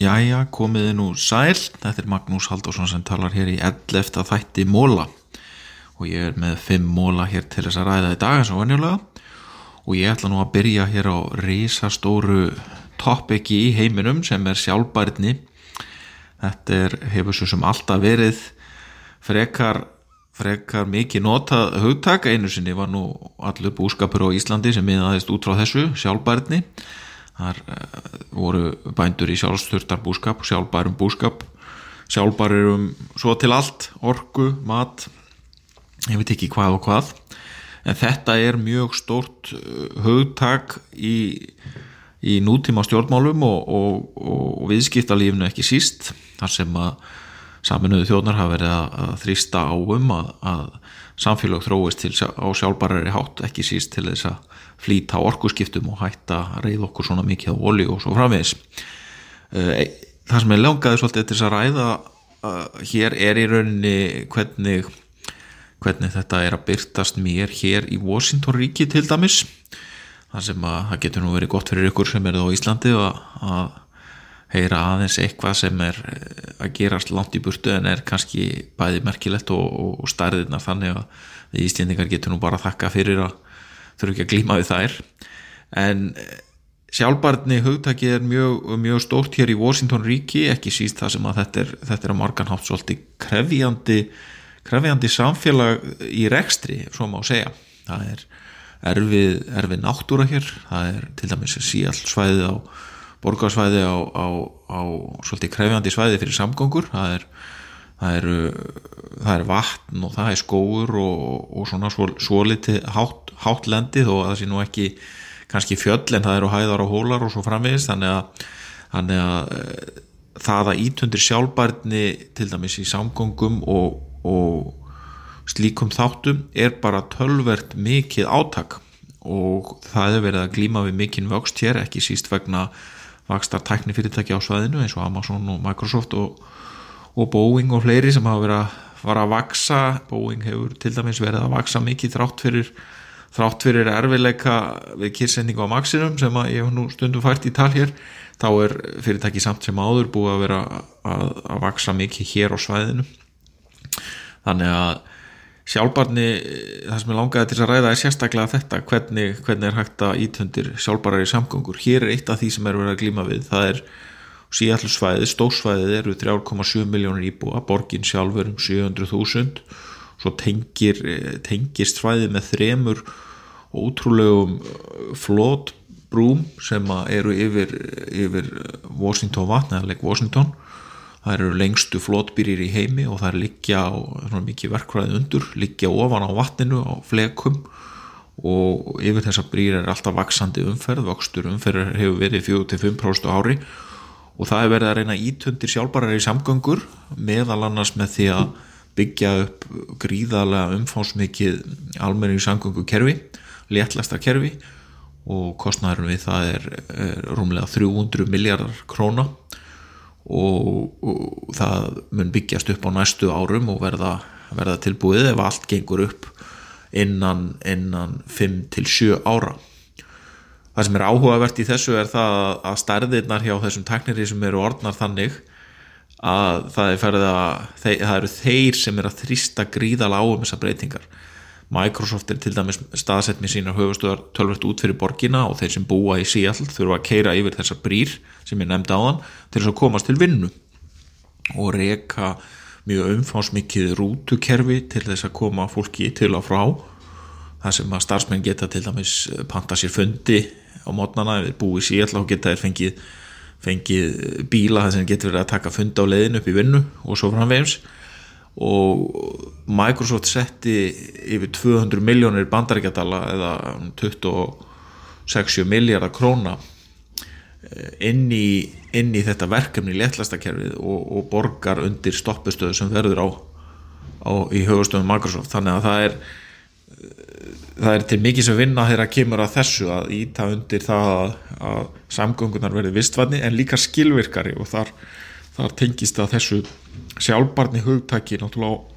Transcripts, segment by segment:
Jæja, komiði nú sæl, þetta er Magnús Haldursson sem talar hér í 11. þætti móla og ég er með 5 móla hér til þess að ræða í dag eins og venjulega. Og ég ætla nú að byrja hér á risastóru toppiki í heiminum sem er sjálfbærni. Þetta er, hefur svo sem alltaf verið frekar, frekar mikið notað hugtak. Einu sinni var nú allur búskapur á Íslandi sem miðaðist út frá þessu sjálfbærni. Þar uh, voru bændur í sjálfsturtar búskap sjálfbærum búskap. Sjálfbærum svo til allt orgu, mat ég veit ekki hvað og hvað. En þetta er mjög stórt uh, hugtak í, í nútíma stjórnmálum og, og, og viðskiptalífnu ekki síst þar sem að saminuðu þjóðnar hafa verið að, þrýsta áum að, að samfélag þróist til á sjálfbærari hátt ekki síst til þess að flýta orkuskiptum og hætta að reyða okkur svona mikið á olju og svo framvegis. Eh, það sem er langaði svolítið til þess að ræða uh, hér er í rauninni hvernig hvernig þetta er að byrtast mér hér í Washington ríki til dæmis. Það sem að það getur nú verið gott fyrir ykkur sem er á Íslandi að heyra aðeins eitthvað sem er eh, að gerast langt í burtu en er kannski bæði merkilegt og, og stærðina þannig að Íslendingar getur nú bara að þakka fyrir að þurfu ekki að glíma við þær. En eh, sjálfbarni hugtaki er mjög, mjög stórt hér í Washington ríki ekki síst það sem að þetta er, þetta er að marganhátt svolítið krefjandi krefjandi samfélag í rekstri svo má segja. Það er erfið, erfið náttúra hér það er til dæmis síall svæðið á borgarsvæði á, á, á svolítið krefjandi svæði fyrir samgöngur. Það er það er, það er vatn og það er skóur og, og svona svo, svo litið hátt, hátt lendið og það sé nú ekki kannski fjöll en það eru hæðar og hólar og svo framvegist þannig að, þannig að eh, það að ítundir sjálfbærni til dæmis í samgöngum og, og slíkum þáttum er bara tölvert mikið átak. Og það hefur verið að glíma við mikinn vöxt hér ekki síst vegna vakstar tæknifyrirtæki á svæðinu eins og Amazon og Microsoft og og Boeing og fleiri sem hafa verið að fara að vaksa Boeing hefur til dæmis verið að vaksa mikið þrátt fyrir þrátt fyrir erfileika við kyrsendingu á maksinum sem að ég hef nú stundum fært í tal hér. Þá er fyrirtæki samt sem áður búið að vera að, að vaksa mikið hér á svæðinu. Þannig að sjálfbarni það sem ég langaði til að ræða er sérstaklega þetta hvernig, hvernig er hægt að ítundir sjálfbarari samgöngur. Hér er eitt af því sem er verið að glíma við það er síallusvæði, stórsvæðið eru 3,7 miljónir íbúa, borgin sjálfur um 700.000 svo tengir, tengist svæðið með þremur ótrúlegum uh, flótbrúm sem eru yfir, yfir Washington vatn eða Lake Washington það eru lengstu flótbýrir í heimi og það er liggja á mikið verkvæðið undur, liggja ofan á vatninu á flekum. Og yfir þessar brýr er alltaf vaksandi umferð, vakstur umferð hefur verið 4-5% ári. Og það er verið að reyna ítundir sjálfbarar í samgöngur meðal annars með því að byggja upp gríðarlega umfánsmikið almenning samgöngu kerfi, léttlasta kerfi. Og kostnæðurinn við það er, er rúmlega 300 miljardar króna og, og það mun byggjast upp á næstu árum og verða, verða tilbúið ef allt gengur upp innan, innan 5-7 ára. Það sem er áhugavert í þessu er það að stærðirnar hjá þessum tekniri sem eru orðnar þannig að það, er að, það eru þeir sem er að þrýsta gríðala á um þessar breytingar Microsoft er til dæmis staðsett með sína höfustöðar tölvert út fyrir borgina og þeir sem búa í síall þurfa að keira yfir þessar brýr sem ég nefndi á þann til þess að komast til vinnu og reyka mjög umfánsmikið rútukerfi til þess að koma fólki til og frá. Það sem að starfsmenn geta til dæmis panta sér fundi á mótnana ef þeir búið síðan þá geta þeir fengið, fengið bíla þar sem getur verið að taka funda á leiðin upp í vinnu og svo framvegins og Microsoft setti yfir 200 miljónir bandaríkjadala eða 26 miljardar króna eh, inn í, inn í þetta verkefni í letlastakerfið og, og borgar undir stoppustöðu sem verður á, á í höfustöðum Microsoft. Þannig að það er það er til mikið sem vinna þegar að kemur að þessu að íta undir það að, að samgöngunar verði vistvanni en líka skilvirkari og þar, þar tengist að þessu sjálfbarni hugtaki náttúrulega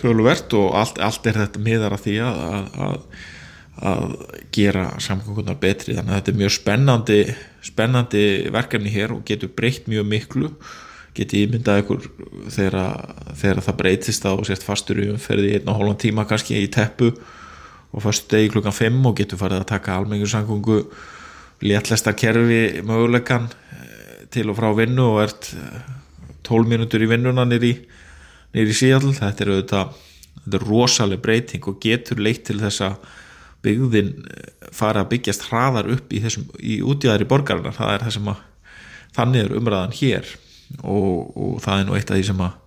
töluvert og allt, allt er þetta miðar að því að, að, að gera samgöngunar betri. Þannig að þetta er mjög spennandi spennandi verkefni hér og getur breytt mjög miklu. Geti ímyndað ykkur þegar, það breytist á sért fastur í umferði einn og hólum tíma kannski í teppu og fyrst degi klukkan 5 og getur farið að taka almengur samgöngu léttlestar kerfi möguleikan eh, til og frá vinnu og ert 12 minútur í vinnuna nýri í síðall þetta er auðvitað þetta er rosalega breyting og getur leitt til þess að byggðin eh, fara að byggjast hraðar upp í, þessum, í útjæðari borgarna það er það sem að þannig er umræðan hér. Og, og það er nú eitt af því sem að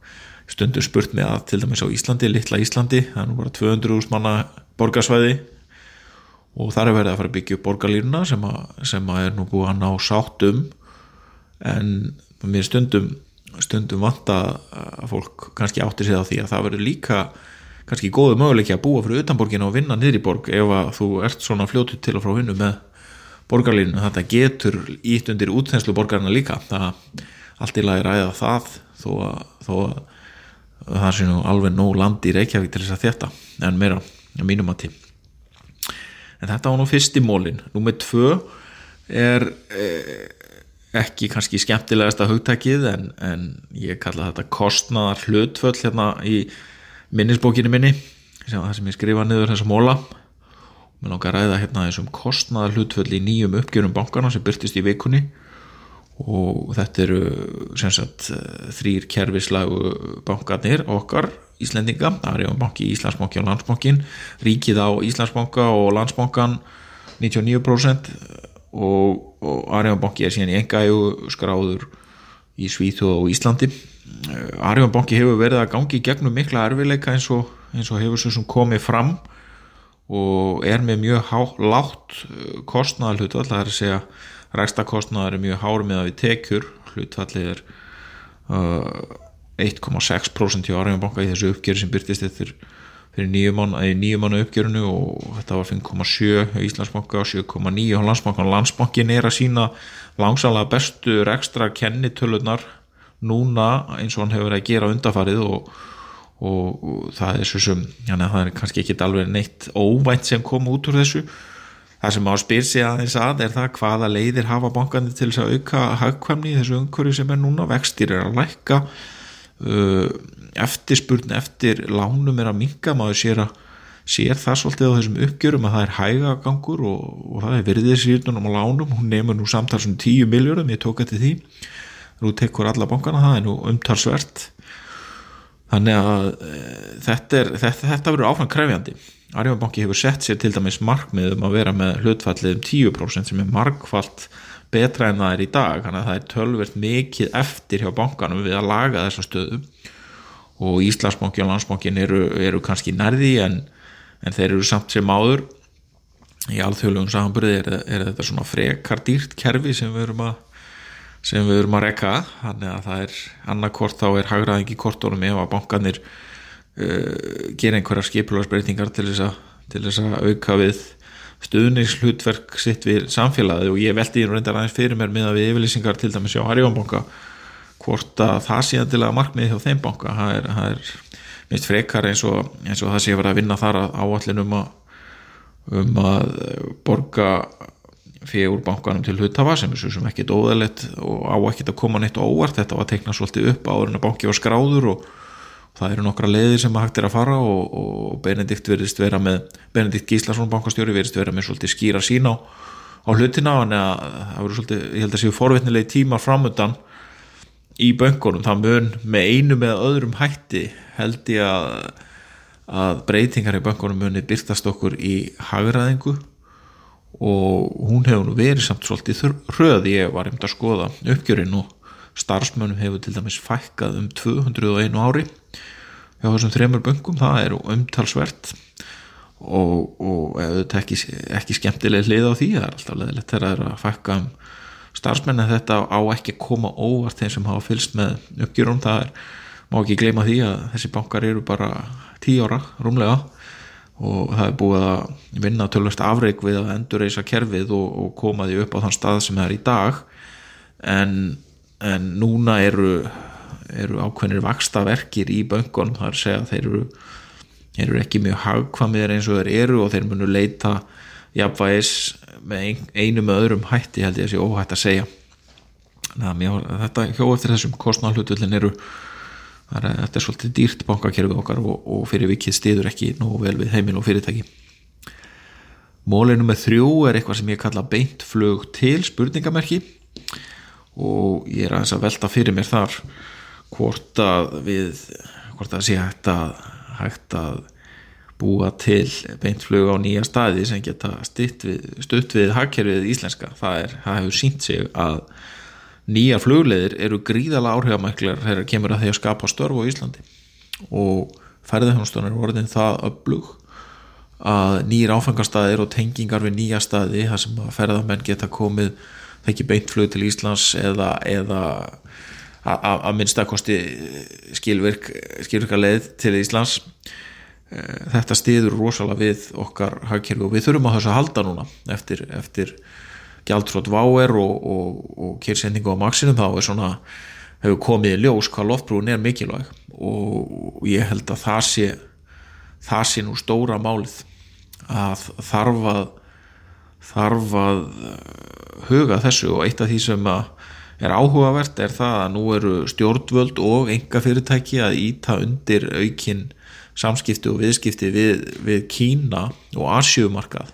stundur spurt með að til dæmis á Íslandi, litla Íslandi það er nú bara 200 manna borgarsvæði. Og þar er verið að fara að byggja upp borgarlýruna sem, sem að er nú búið að ná sáttum en mér stundum stundum vanta að fólk kannski átti sig á því að það verður líka kannski góðu möguleiki að búa fyrir utanborginu og vinna niður í borg ef að þú ert svona fljótið til og frá vinnu með borgarlínu. Þetta getur ítt undir útþenslu borgarna líka. Það allt í lagi ræða það þó að, þó að það sé nú alveg nóg land í Reykjavík til þess að þetta en meira mínum að tím en þetta var nú fyrst í mólin. Nummið tvö er eh, ekki kannski skemmtilegasta hugtækið en, en ég kalla þetta kostnaðar hlutföll hérna í minnisbókinu minni sem það sem ég skrifa niður þessa móla. Og mér langar að ræða hérna þessum kostnaðar hlutföll í nýjum uppgjörum bankana sem byrtist í vikunni. Og þetta eru sagt, þrýr kerfislagu bankanir okkar Íslendinga, það er banki Íslandsbanki og Landsbankin ríkið á Íslandsbanka og Landsbankan 99% og, og Arjónbanki er síðan í engægu skráður í Svíþjóð og Íslandi. Arjónbanki hefur verið að gangi gegnum mikla erfileika eins og, eins og hefur sem komið fram og er með mjög há, látt kostnæðalhutu alltaf er að segja rækstakostnaðar er mjög hár með að við tekjur. Hlutfallið er uh, 1,6% hjá Arjónbanka í þessu uppgjöru sem byrtist eftir fyrir nýju mánu uppgjörunu og þetta var 5,7 í Íslandsbanka og 7,9 á landsbankan landsbankin er að sína langsamlega bestu ekstra kennitölunar núna eins og hann hefur verið að gera undafarið og, og, og það er svo sem, já það er kannski ekki alveg neitt óvænt sem kom út úr þessu. Það sem á spyr sig aðeins að er það hvaða leiðir hafa bankandi til þess að auka hagkvæmni í þessu umhverju sem er núna? Vextir er að lækka eftirspurn eftir lánum er að minga maður sér, að, sér það svolítið á þessum uppgjörum að það er hægagangur og, og það er verðið sírnunum á lánum. Hún nefnur nú samtals um 10 miljórum ég tók eftir því, nú tekur alla bankana það er nú umtalsvert þannig að e, þetta, er, þetta, þetta verður áfram krefjandi. Arjónbanki hefur sett sér til dæmis markmið um að vera með hlutfallið um 10% sem er markvallt betra en það er í dag. Þannig að það er tölvert mikið eftir hjá bankanum við að laga þessa stöðu. Og Íslandsbanki og Landsbankin eru, eru kannski nærði en, en þeir eru samt sem áður. Í alþjóðlegum samanbyrði er, er þetta svona frekar dýrt kerfi sem við erum að sem við erum að rekka þannig að það er annarkort þá er hagraðingi kortónum ef að bankanir uh, gera einhverja skipularsbreytingar til þess, að, til þess að auka við stuðningshlutverk sitt við samfélagið. Og ég veldi í reyndar aðeins fyrir mér með að við yfirlýsingar til dæmis á Harjónbanka hvort að það sé að til að markmiði hjá þeim banka. Það er, það er minnst frekar eins og, eins og það sé að vera að vinna þar áallin um að um að borga fyrir úr bankanum til hlutafa sem er svo sem ekkit óðalett og á ekkit að koma neitt óvart. Þetta var teiknað svolítið upp áður en að banki var skráður og það eru nokkra leiðir sem hægt er að fara og, og Benedikt með Benedikt Gíslason bankastjóri verðist vera með svolítið skýra sín á, á hlutina en það verður svolítið, ég held að séu forvittnilegi tímar framöndan í böngunum, það mun með einu með öðrum hætti held ég að, að breytingar í böngunum muni byrtast okkur í hagraðingu og hún hefur nú verið samt svolítið hröð ég var einmitt að skoða uppgjörinn og starfsmönum hefur til dæmis fækkað um 201 ári hjá þessum þremur böngum, það er umtalsvert. Og, og ekki, ekki skemmtileg hlið á því það er alltaf leðilegt þegar að fækka um starfsmenn en þetta á ekki að koma óvart þeim sem hafa fylst með uppgjörum það er, má ekki gleyma því að þessi bankar eru bara 10 ára rúmlega og það er búið að vinna tölvast afreik við að endurreisa kerfið og, og koma því upp á þann stað sem það er í dag. En, en núna eru eru ákveðnir vaksta verkir í böngun að segja að þeir eru eru ekki mjög hagkvamir eins og þeir eru og þeir munu leita jafnvægis með ein, einu með öðrum hætti held ég að sé óhætt að segja. Mér, þetta hjó eftir þessum kostnálhutullin eru er, þetta er svolítið dýrt bankakerfið okkar og, og fyrir vikið stiður ekki nú vel við heimil og fyrirtæki. Mólinu með þrjú er eitthvað sem ég kalla beintflug til spurningamerki og ég er aðeins að velta fyrir mér þar hvort að við hvort að sé hægt að, hægt að búa til beintflug á nýja staði sem geta stutt við, við hagkerfið íslenska. Það, er, það hefur sínt sig að nýja flugleðir eru gríðala áhrifamæklar þegar kemur að því að skapa störf á Íslandi. Og ferðarhjónastunir voru það öflug að nýjir áfengastæðir og tengingar við nýja staði þar sem að ferðarmenn geta komið þekki beintflug til Íslands eða, eða að minnstakosti skilvirk skilvirka leið til Íslands. Eh, þetta stiður rosalega við okkar hagkerfi og við þurfum að þess að halda núna eftir, eftir gjaldtrótt váer og, og, og kýrsendingu á maksinum þá er svona hefur komið í ljós hvað loftbrúin er mikilvæg. Og, og ég held að það sé það sé nú stóra málið að þarf að þarf að huga þessu. Og eitt af því sem er áhugavert er það að nú eru stjórnvöld og enga fyrirtæki að íta undir aukin samskipti og viðskipti við, við Kína og Asjumarkað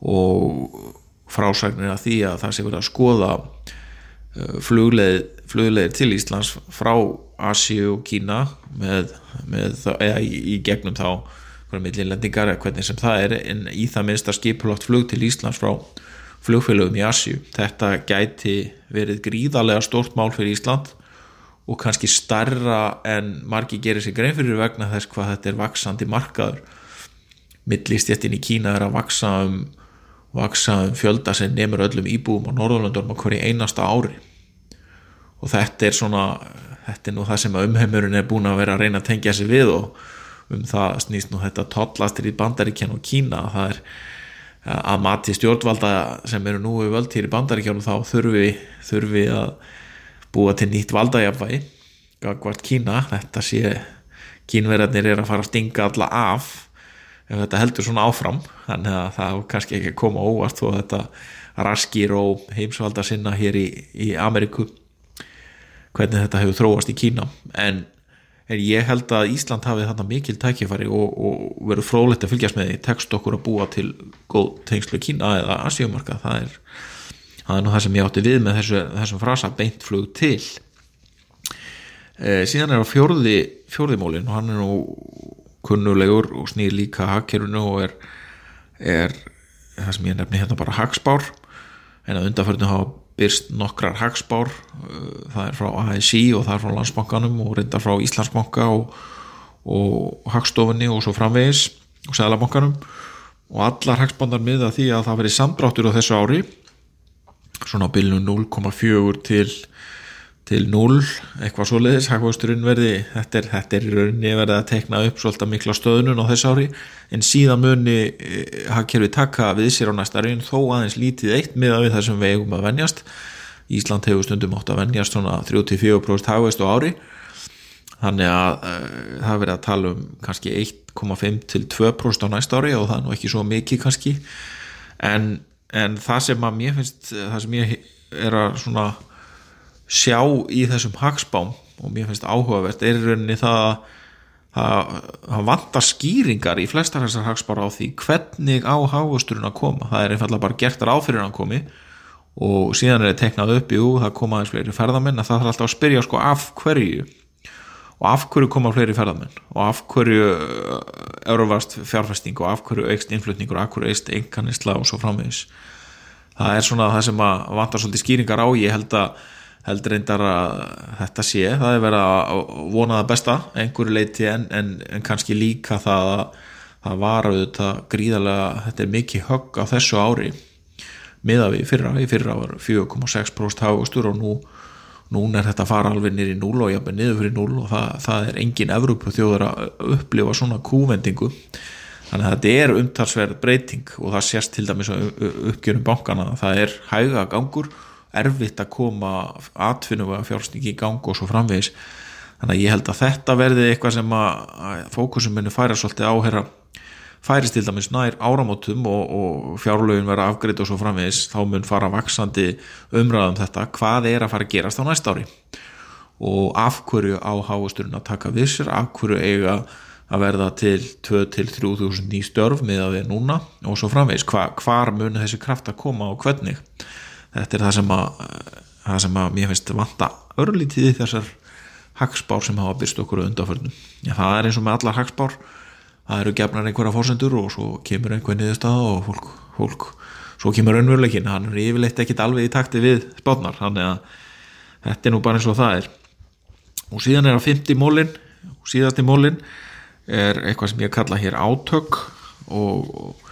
og frásagnir að því að það sé verið að skoða uh, flugleið, flugleið til Íslands frá Asju og Kína með, með eða í, í gegnum þá hvernig millilendingar eða hvernig sem það er en í það minnst að skipulagt flug til Íslands frá flugfélögum í Asju þetta gæti verið gríðarlega stort mál fyrir Ísland og kannski starra en margi gerir sig grein fyrir vegna þess hvað þetta er vaksandi markaður. Millistjettin í Kína er að vaksa um, vaksa um fjölda sem nefnur öllum íbúum á Norðurlandunum á hverju einasta ári. Og þetta er svona þetta er nú það sem umheimurinn er búin að vera að reyna að tengja sig við og um það snýst nú þetta tollastir í bandaríkjan og Kína. Það er að mati stjórnvalda sem eru nú við völd hér í bandaríkjónum þá þurfi, þurfi að búa til nýtt valdajafvægi hvort Kína, þetta sé kínverðarnir er að fara að stinga alla af ef þetta heldur svona áfram þannig að það kannski ekki koma óvart að þetta raskir og heimsvalda sinna hér í, í Ameriku hvernig þetta hefur þróast í Kína. En en ég held að Ísland hafi þarna mikil tækifæri og, og verður frólægt að fylgjast með því tekst okkur að búa til góð tengslu Kína eða Asíumarka það er, það er nú það sem ég átti við með þessu, þessum frasa beintflug til. E, síðan er á fjórði fjórðimólin og hann er nú kunnulegur og snýr líka hakkerunu og er, er það sem ég nefni hérna bara hagspár. En að undarförinu hafa byrst nokkrar hagspár uh, það er frá ASI og það er frá landsbankanum og reyndar frá Íslandsbanka og, og hagstofunni og svo framvegis og seglabankanum og allar hagspándar miða því að það veri sambráttur á þessu ári svona bylnu 0,4 til til 0, eitthvað svo leiðis hagvöxturinn verði, þetta er, þetta er í rauninni verið að tekna upp svolítið mikla stöðnun á þess ári, en síðan muni eh, hagkerfi taka við sér á næsta raun þó aðeins lítið eitt með að við þessum vegum að venjast. Ísland hefur stundum átt að venjast svona 34% hagvöxt á ári. Þannig að uh, það verið að tala um kannski 1,5 til 2% á næsta ári og það er nú ekki svo mikið kannski. En, en það sem að mér finnst það sem ég er að svona sjá í þessum hagspám og mér finnst áhugavert er rauninni það að það vantar skýringar í flestar þessar hagspára á því hvernig á hagvösturinn að koma. Það er einfallega bara gert ráð fyrir hann komi og síðan er það teknað upp í það koma aðeins fleiri ferðamenn að það þarf alltaf að spyrja sko af hverju? Og af hverju koma fleiri ferðamenn? Og af hverju euruvast fjárfesting? Og af hverju eikst innflutningur? Og af hverju eikst einkannisla og svo framvegis? Það er svona það sem að vantar svolítið skýringar á. Ég held að heldur reyndar að þetta sé það er verið að vona það besta einhverju leiti en, en, en kannski líka það að það var auðvitað gríðarlega, þetta er mikið högg á þessu ári miða við fyrra, í fyrra var 4,6% hafustur og nú núna er þetta að fara alveg nýri 0 og jafnveg niður fyrir 0 og það, það er engin Evrópu þjóður að upplifa svona kúvendingu. Þannig að þetta er umtalsverð breyting og það sést til dæmis uppgjörum bankana það er hæga gangur erfitt að koma atfinnum að fjárstningi í gang og svo framvegis. Þannig að ég held að þetta verði eitthvað sem að, fókusum muni færa svolítið áherra færist til dæmis nær áramótum og, og fjárlögin vera afgriðt og svo framvegis þá mun fara vaksandi umræðum um þetta hvað er að fara að gerast á næst ári. Og af hverju á háasturinn að taka vissir, af hverju eiga að verða til 2-3.000 ný störf með að við núna og svo framvegis, Hva, hvar mun þessi kraft að koma og hvernig þetta er það sem að, það sem að mér finnst vanta örlítið þessar hagspár sem hafa byrst okkur undanförnum. Já, það er eins og með allar hagspár það eru gefnar einhverja fórsendur og svo kemur einhver niðurstað og fólk, fólk svo kemur önvöleikin, hann er yfirleitt ekkit alveg í takti við spátnar, þannig að þetta er nú bara eins og það er. Og síðan er að 50 mólin og síðast í mólin er eitthvað sem ég kalla hér átök og, og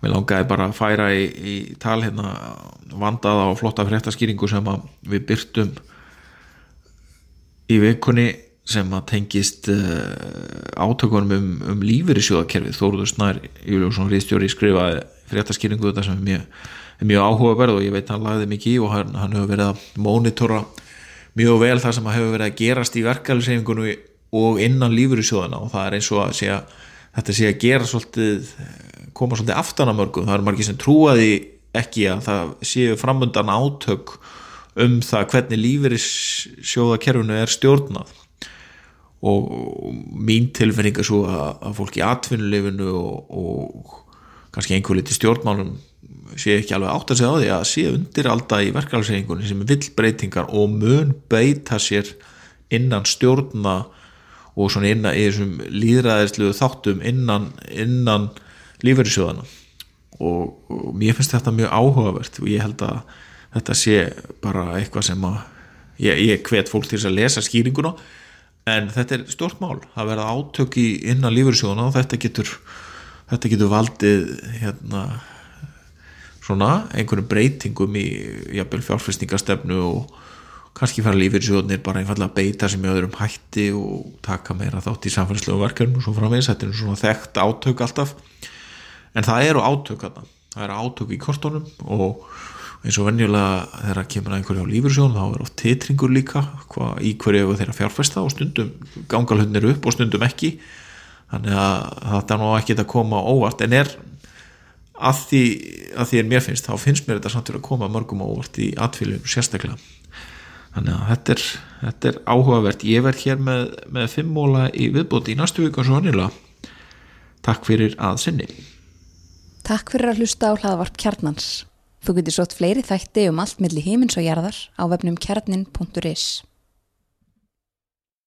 mér langaði bara að færa í, í tal hérna vandaða og flotta fréttaskýringu sem við byrtum í vikunni sem að tengist uh, átökunum um, um lífeyri sjóðakerfið Þóruður Snær Júljósson Ríðstjóri skrifaði fréttaskýringu þetta sem er mjög, mjög áhugaverð og ég veit hann lagði mikið í og hann, hann hefur verið að mónitora mjög vel það sem hefur verið að gerast í verkeflisefingunum og innan lífeyri sjóðana og það er eins og að segja, þetta sé að gera svolítið, koma svolítið aftanamörgum, það er margir sem trúaði ekki að það séu framöndan átök um það hvernig lífeyrissjóðakerfinu er stjórnað. Og mín tilfinning er svo að, að fólk í atvinnulefinu og, og kannski einhver liti stjórnmálum sé ekki alveg átt að segja á því að sé undir alltaf í verkefælsreiningunni sem er villbreytingar og mun beita sér innan stjórna og svona innan í þessum líðræðislu þáttum innan, innan lífeyrissjóðana og, og mér finnst þetta mjög áhugavert og ég held að þetta sé bara eitthvað sem að ég, ég hvet fólk til að lesa skýringuna. En þetta er stort mál að vera átök í innan lífursjóðuna og þetta getur þetta getur valdið hérna svona einhverju breytingum í jafnvel fjárfæstingastefnu og kannski fara lífyrsjóðnir bara einfallega að beita sem í öðrum hætti og taka meira þátt í samfélagslegu verkefnum og svo framvegis, þetta er svona þekkt átök alltaf en það eru átök það eru átök í kortónum og eins og venjulega þegar það kemur að einhverju á lífursjón þá er oft titringur líka hva, í hverju þeirra fjárfesta og stundum gangalhundnir upp og stundum ekki. Þannig að þetta er ná ekki að koma óvart. En er að því að því er mér finnst þá finnst mér þetta samt fyrir að koma mörgum óvart í atfylgjum sérstaklega. Þannig að þetta er, þetta er áhugavert. Ég verð hér með, með fimm móla í viðbóti í næstu viku og svo venjulega. Takk fyrir að sinni Takk fyrir að hlusta á hlaðvarp kjarnans Þú getur sótt fleiri þætti um allt millir heimins og jarðar á vefnum kjarnin.is.